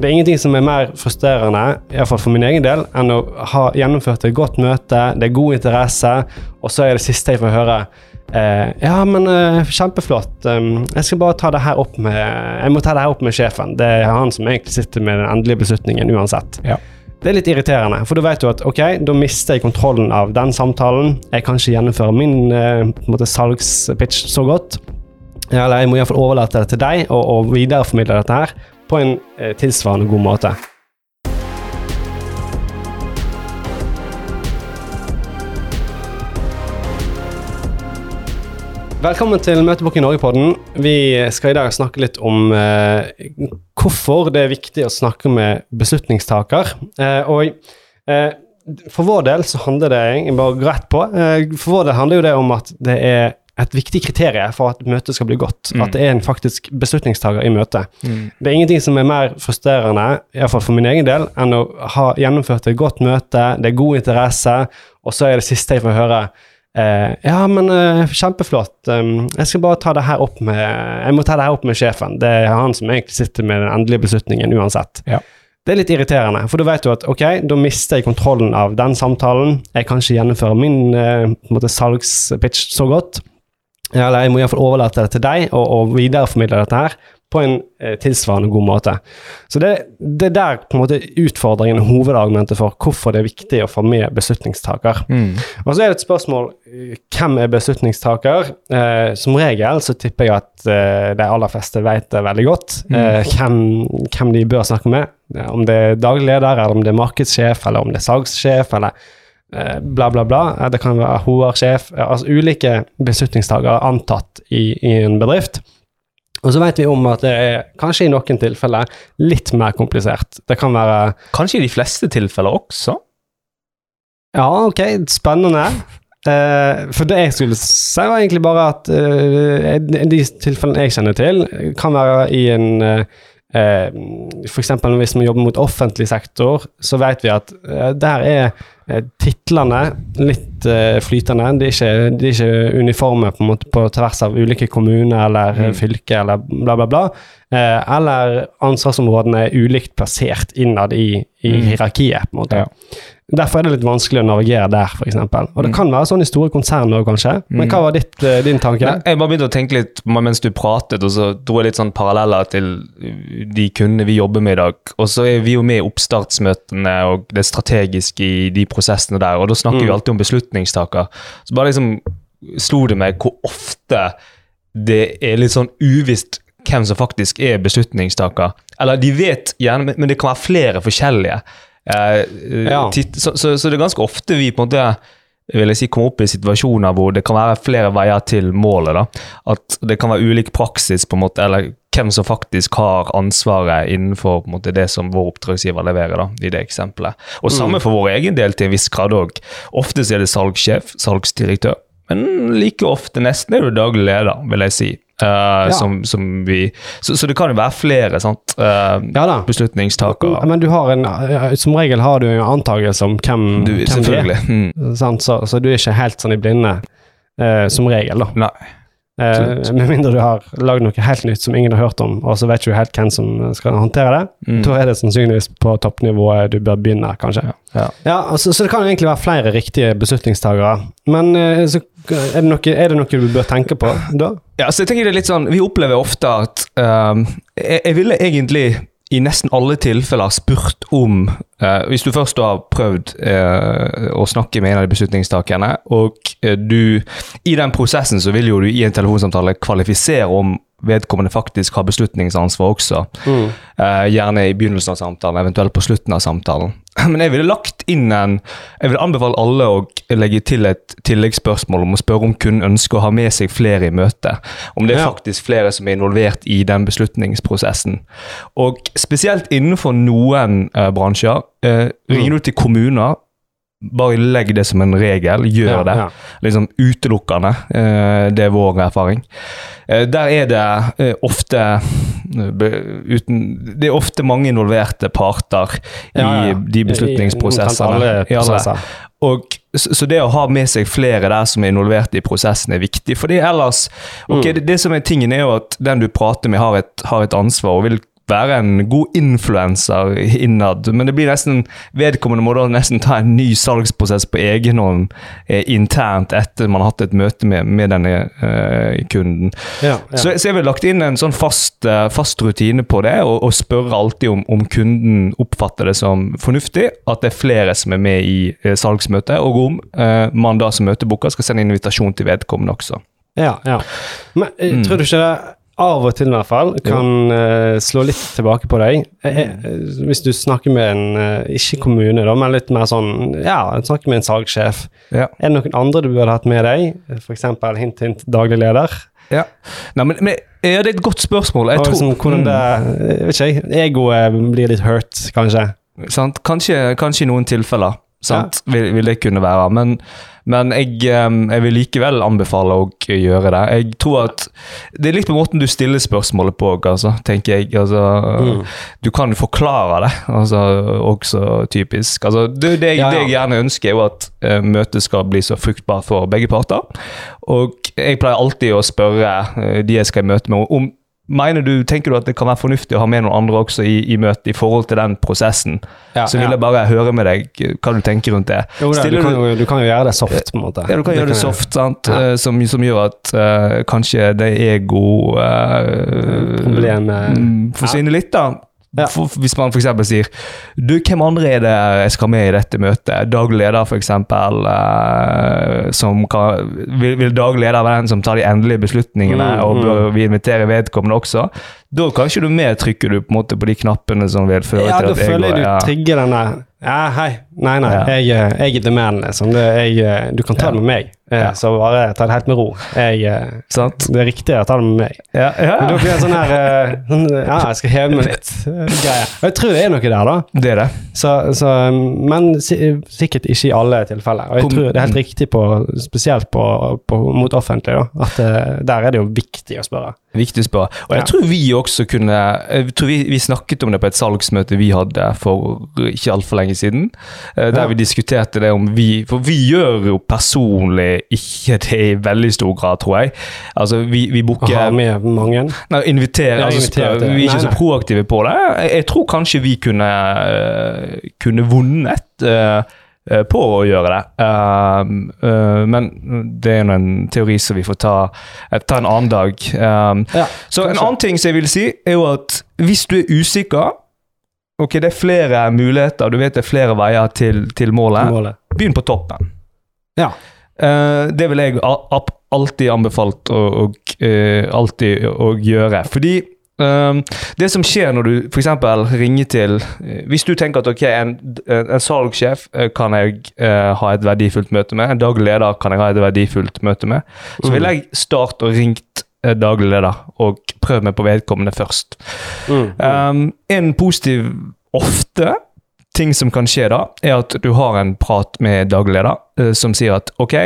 Det er ingenting som er mer frustrerende, iallfall for min egen del, enn å ha gjennomført et godt møte, det er god interesse, og så er det siste jeg får høre eh, Ja, men eh, kjempeflott. Um, jeg skal bare ta det her opp med Jeg må ta det her opp med sjefen. Det er han som egentlig sitter med den endelige beslutningen uansett. Ja. Det er litt irriterende, for da vet du at ok, da mister jeg kontrollen av den samtalen. Jeg kan ikke gjennomføre min eh, salgspitch så godt. Eller jeg må iallfall overlate det til deg og, og videreformidle dette her på en eh, tilsvarende god måte. Velkommen til Møtebok i Norge-podden. Vi skal i dag snakke litt om eh, hvorfor det er viktig å snakke med beslutningstaker. Eh, og eh, for vår del så handler det bare rett på. Eh, for vår del handler jo det om at det er et viktig kriterium for at møtet skal bli godt. Mm. At det er en faktisk beslutningstaker i møtet. Mm. Det er ingenting som er mer frustrerende, iallfall for min egen del, enn å ha gjennomført et godt møte, det er god interesse, og så er det siste jeg får høre eh, Ja, men eh, kjempeflott. Um, jeg skal bare ta det her opp med Jeg må ta det her opp med sjefen. Det er han som egentlig sitter med den endelige beslutningen uansett. Ja. Det er litt irriterende, for da vet du at ok, da mister jeg kontrollen av den samtalen. Jeg kan ikke gjennomføre min eh, salgspitch så godt. Eller jeg må iallfall overlate det til deg og, og videreformidle dette her på en eh, tilsvarende god måte. Så det, det er der på en måte utfordringen, hovedargumentet for hvorfor det er viktig å få med beslutningstaker. Mm. Og så er det et spørsmål eh, hvem er beslutningstaker? Eh, som regel så tipper jeg at eh, de aller fleste vet det veldig godt. Eh, hvem, hvem de bør snakke med. Om det er daglig leder, eller om det er markedssjef, eller om det er salgssjef, eller bla, bla, bla. Eh, Det kan være HR-sjef. eh, Altså ulike beslutningstakere antatt i, i en bedrift. Og så vet vi om at det er kanskje i noen tilfeller litt mer komplisert. Det kan være Kanskje i de fleste tilfeller også? Ja, ok, spennende. Eh, for det jeg skulle si, var egentlig bare at eh, de tilfellene jeg kjenner til, kan være i en eh, eh, eksempel hvis vi jobber mot offentlig sektor, så vet vi at eh, der er eh, titlene litt eh, flytende. De er, ikke, de er ikke uniforme på, en måte, på tvers av ulike kommuner eller Mm. fylker eller bla, bla, bla. Eh, eller ansvarsområdene er ulikt plassert innad i, i Mm. hierarkiet. på en måte. Ja. Derfor er det litt vanskelig å navigere der, f.eks. Og det Mm. kan være sånn i store konsern òg, kanskje. Men Mm. hva var ditt, eh, din tanke? Nei, jeg bare begynte å tenke litt mens du pratet, og så dro jeg litt sånn paralleller til de kundene vi jobber med i dag. Og så er vi jo med i oppstartsmøtene og det strategiske i de prosessene der, og da snakker Mm. vi alltid om beslutningstaker. Så bare liksom slo det meg hvor ofte det er litt sånn uvisst hvem som faktisk er beslutningstaker. Eller de vet gjerne, men- men det kan være flere forskjellige. Eh, Ja. titt- så, så, så det er ganske ofte vi på en måte vil jeg si, kommer opp i situasjoner hvor det kan være flere veier til målet. da. At det kan være ulik praksis, på en måte, eller hvem som faktisk har ansvaret innenfor på en måte, det som vår oppdragsgiver leverer. da, i det eksempelet. Og Samme for vår egen del til en viss grad òg. Ofte er det salgssjef, salgsdirektør, men like ofte nesten er du daglig leder, vil jeg si. Eh, som, som vi, så, så det kan jo være flere sant? Uh, Ja beslutningstakere. Men du har en, eh, som regel har du en antakelse om hvem, Du, hvem er. Mm. Så, så du er ikke helt sånn i blinde, uh, som regel, da. Nei. Eh, med mindre du har lagd noe helt nytt som ingen har hørt om, og så vet du helt hvem som skal håndtere det. Mm. Da er det sannsynligvis på toppnivået du bør begynne, kanskje. Ja. Ja, altså, Så det kan jo egentlig være flere riktige beslutningstagere. Men eh, så er, det noe, er det noe du bør tenke på da? Ja, så jeg tenker det er litt sånn, Vi opplever ofte at um, jeg, jeg ville egentlig i nesten alle tilfeller spurt om eh, Hvis du først har prøvd eh, å snakke med en av de beslutningstakerne, og eh, du I den prosessen så vil jo du i en telefonsamtale kvalifisere om vedkommende faktisk har beslutningsansvar også. Eh, gjerne i begynnelsen av samtalen, eventuelt på slutten av samtalen. Men jeg ville lagt inn en Jeg vil anbefale alle å legge til et tilleggsspørsmål om å spørre om kunden ønsker å ha med seg flere i møtet. Om det er faktisk flere som er involvert i den beslutningsprosessen. Og spesielt innenfor noen eh, bransjer. Eh, ringer du til kommuner, bare legg det som en regel. Gjør Ja, det ja. liksom utelukkende. Eh, det er vår erfaring. Eh, der er det eh, ofte uten, Det er ofte mange involverte parter Ja, ja. i de beslutningsprosessene. I, I Og, så, så det å ha med seg flere der som er involvert i prosessen, er viktig. Fordi ellers ok, Mm. det, det som er tingen, er jo at den du prater med, har et, har et ansvar og vil være en god influenser innad, men det blir nesten vedkommende må da nesten ta en ny salgsprosess på egen hånd eh, internt etter man har hatt et møte med, med denne eh, kunden. Ja, ja. Så, så jeg vil lagt inn en sånn fast, eh, fast rutine på det, og, og spørre alltid om, om kunden oppfatter det som fornuftig at det er flere som er med i eh, salgsmøtet, og om eh, man da som møtebooker skal sende invitasjon til vedkommende også. ja, ja. Men eh, Mm. tror du ikke det av og til i hvert fall kan uh, slå litt tilbake på deg? Jeg, eh, hvis du snakker med en, uh, ikke kommune da, men litt mer sånn, ja, snakker med en salgssjef. Ja. Er det noen andre du burde hatt med deg? Eksempel hint, hint, daglig leder? Ja. Nei, men, men, ja, det er et godt spørsmål. Jeg tror, liksom, hvordan Mm. det, jeg vet ikke, egoet blir litt hurt, kanskje. Sant? Kanskje, kanskje i noen tilfeller sant? Vil, vil det kunne være. Men, men jeg, jeg vil likevel anbefale å gjøre det. Jeg tror at Det er litt på måten du stiller spørsmålet på, altså, tenker jeg. Altså, Mm. Du kan forklare det, altså, også typisk. Altså, det, det, Ja, ja. det jeg gjerne ønsker, er jo at eh, møtet skal bli så fruktbart for begge parter. Og jeg pleier alltid å spørre eh, de jeg skal møte med, om Mener du, Tenker du at det kan være fornuftig å ha med noen andre også i, i møtet i forhold til den prosessen? Ja, så vil ja. jeg bare høre med deg hva du tenker rundt det. Jo, da, du, kan jo, du kan jo gjøre det soft, på en måte. ja, du kan gjøre det soft, sant? Ja. Eh, som, som gjør at uh, kanskje det ego uh, Problemet- forsvinner litt, da. Ja. For, hvis man f.eks. sier Du, hvem andre er det jeg skal med i dette møtet? Daglig leder, f.eks. Uh, som kan vil, vil daglig leder være den som tar de endelige beslutningene, Mm, og mm. bør vi invitere vedkommende også? Da kanskje du mer trykker du på, måte på de knappene som vil føre Ja, til da at føler jeg du ja. trigger den der Ja, hei. Nei, nei, Ja. jeg, eh, jeg er the man, liksom. Det, jeg, eh, du kan ta det med meg, eh, Ja. så bare ta det helt med ro. Jeg, eh, det er riktig å ta det med meg. Ja, ja. Men da blir det sånn her eh, sånn, Ja, jeg skal heve meg litt. eh, Greie. Og jeg tror det er noe der, da. Det er det. Så, så, men sikkert ikke i alle tilfeller. Og jeg tror det er helt riktig på, spesielt på, på, mot offentlig, da. At eh, der er det jo viktig å spørre. Viktig spørre. Og jeg tror vi også kunne Jeg tror vi, vi snakket om det på et salgsmøte vi hadde for ikke altfor lenge siden. eh, Der Ja. vi diskuterte det om vi For vi gjør jo personlig ikke det i veldig stor grad, tror jeg. Altså, vi, vi booker Har med mange. Nei, inviterer. Altså, invitere spør, Vi er ikke Nei, så proaktive på det. Jeg, jeg tror kanskje vi kunne, eh, kunne vunnet eh, på å gjøre det. Um, uh, men det er nå en teori som vi får ta, eh, ta en annen dag. Um, Ja, så en annen ting som jeg vil si, er jo at hvis du er usikker Ok, det er flere muligheter, du vet det er flere veier til, til målet. målet. Begynn på toppen. Ja. Uh, det vil jeg alltid anbefalt å, og, uh, alltid å gjøre. Fordi eh, det som skjer når du f.eks. ringer til eh, Hvis du tenker at ok, en, en salgssjef eh, kan jeg uh, ha et verdifullt møte med, en daglig leder kan jeg ha et verdifullt møte med, så vil Mm. jeg starte og ringt daglig leder og prøve meg på vedkommende først. Mm. Um, en positiv, ofte, ting som kan skje da, er at du har en prat med daglig leder uh, som sier at ok,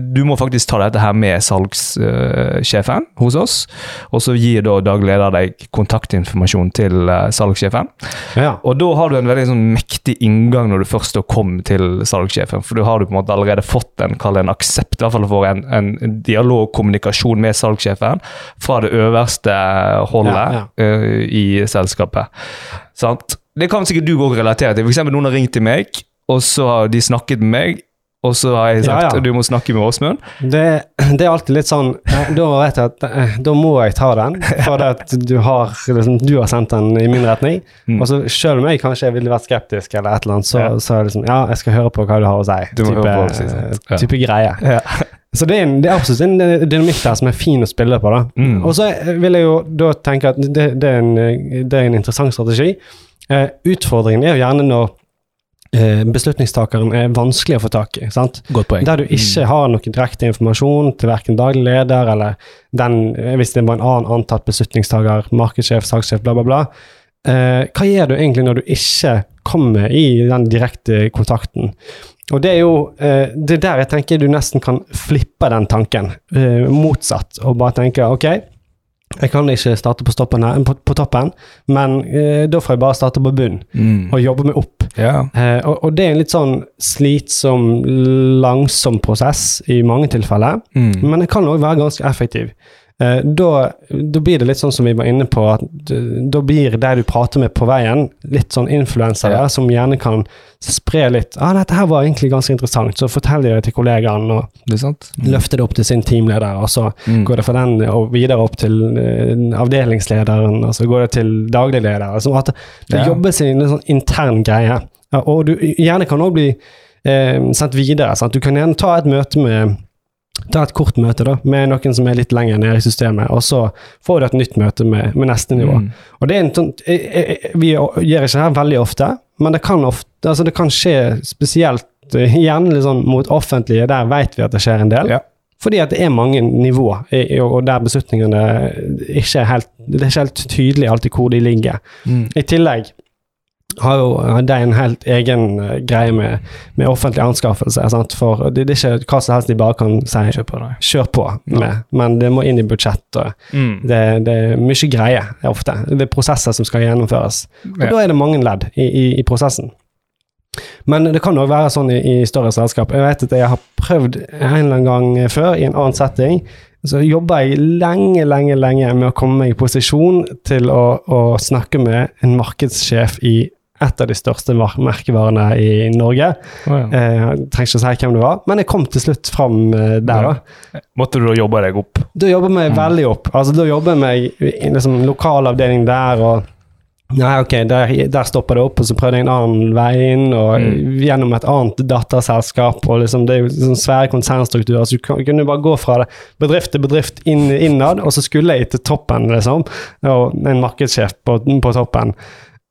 du må faktisk ta dette her med salgssjefen hos oss, og så gir da daglig leder deg kontaktinformasjon til eh, salgssjefen. ja. Og da har du en veldig sånn mektig inngang når du først kommer til salgssjefen, for da har du på en måte allerede fått en, en aksept, i hvert fall for en, en dialog, kommunikasjon med salgssjefen fra det øverste holdet Ja, eh, i selskapet. Sant? Det kan sikkert du òg relatere til. Eksempel noen har ringt til meg, og så har de snakket med meg, og så har jeg sagt Ja, ja. du må snakke med Åsmund. Det, det er alltid litt sånn eh, Da vet jeg at eh, da må jeg ta den, for du har, liksom, du har sendt den i min retning. Mm. Og så selv om jeg kanskje ville vært skeptisk, eller et eller annet, så, Ja. så er det liksom Ja, jeg skal høre på hva du har å si. Du må type, på? Ja. type greie. Så det er, en, det er absolutt en eh, dynamikk der som er fin å spille på. da. Mm. Og så vil jeg jo da tenke at det, det, er, en, eh, det er en interessant strategi. Eh, utfordringen er jo gjerne når eh, beslutningstakeren er vanskelig å få tak i. sant? Godt poeng. Der du ikke har noe direkte informasjon til verken daglig leder eller den, eh, hvis det var en annen antatt beslutningstaker, markedssjef, salgssjef, bla, bla, bla. Eh, hva gjør du egentlig når du ikke kommer i den direkte kontakten? Og det er jo eh, det er der jeg tenker du nesten kan flippe den tanken eh, motsatt, og bare tenke ok, jeg kan ikke starte på, her, på, på toppen, men eh, da får jeg bare starte på bunn Mm. og jobbe meg opp. Yeah. Eh, og, og det er en litt sånn slitsom, langsom prosess i mange tilfeller, Mm. men det kan òg være ganske effektiv. Eh, da, da blir det litt sånn som vi var inne på, at da blir de du prater med på veien, litt sånn influensere Ja. som gjerne kan spre litt ah, 'Dette her var egentlig ganske interessant', så forteller de det til kollegaen og Det sant? løfter det opp til sin teamleder, og så Mm. går det fra den og videre opp til uh, avdelingslederen, og så går det til daglig leder. Altså at det Ja. jobbes i en sånn intern greie. Og du gjerne kan også bli eh, sendt videre. Sant? Du kan gjerne ta et møte med Ta et kort møte da, med noen som er litt lenger nede i systemet, og så får du et nytt møte med, med neste nivå. Mm. Og det er en sånn, jeg, jeg, jeg- Vi gjør ikke det her veldig ofte, men det kan, ofte, altså det kan skje spesielt igjen gjerne sånn mot offentlige. Der vet vi at det skjer en del. Ja. Fordi at det er mange nivåer, og der beslutningene ikke er helt Det er ikke helt tydelig alltid hvor de ligger. Mm. I tillegg har jo det er en helt egen eh, greie med, med offentlig anskaffelse. Sant? For det, det er ikke hva som helst de bare kan si Kjør på, kjør på med, men det må inn i budsjettet. Mm. Det, det er mye greier ofte. Det er prosesser som skal gjennomføres. Og Ja. da er det mange ledd i, i, i prosessen. Men det kan òg være sånn i, i større selskap. Jeg vet at jeg har prøvd en eller annen gang før i en annen setting. Så jobber jeg lenge, lenge, lenge med å komme meg i posisjon til å, å snakke med en markedssjef i et av de største merkevarene i Norge. Oh, ja. Eh, Jeg trenger ikke å si hvem det var, men jeg kom til slutt fram eh, der, da. Måtte du da jobbe deg opp? Da jobber meg Mm. veldig opp. Altså, da jobber jeg i liksom, lokalavdeling der, og Nei, ok, der, der stopper det opp, og så prøvde jeg en annen vei inn, og Mm. gjennom et annet datterselskap, og liksom, det er jo sånn svære konsernstrukturer, så du kan- kunne bare gå fra det bedrift til bedrift inn, innad, og så skulle jeg til toppen, liksom, og en markedssjef på, på toppen.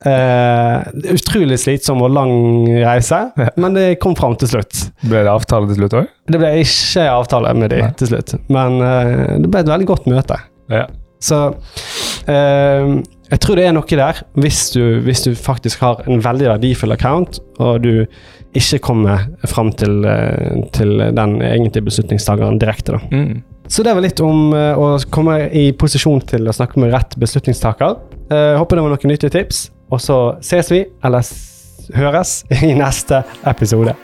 Er utrolig slitsom og lang reise, Ja. men det kom fram til slutt. Ble det avtale til slutt òg? Det ble ikke avtale med de Nei. til slutt, men uh, det ble et veldig godt møte. Ja. Så uh, jeg tror det er noe der, hvis du, hvis du faktisk har en veldig verdifull account, og du ikke kommer fram til, til den egentlige beslutningstakeren direkte. Da. Mm. Så det var litt om å komme i posisjon til å snakke med rett beslutningstaker. Håper det var noen nyttige tips, og så ses vi, eller høres, i neste episode.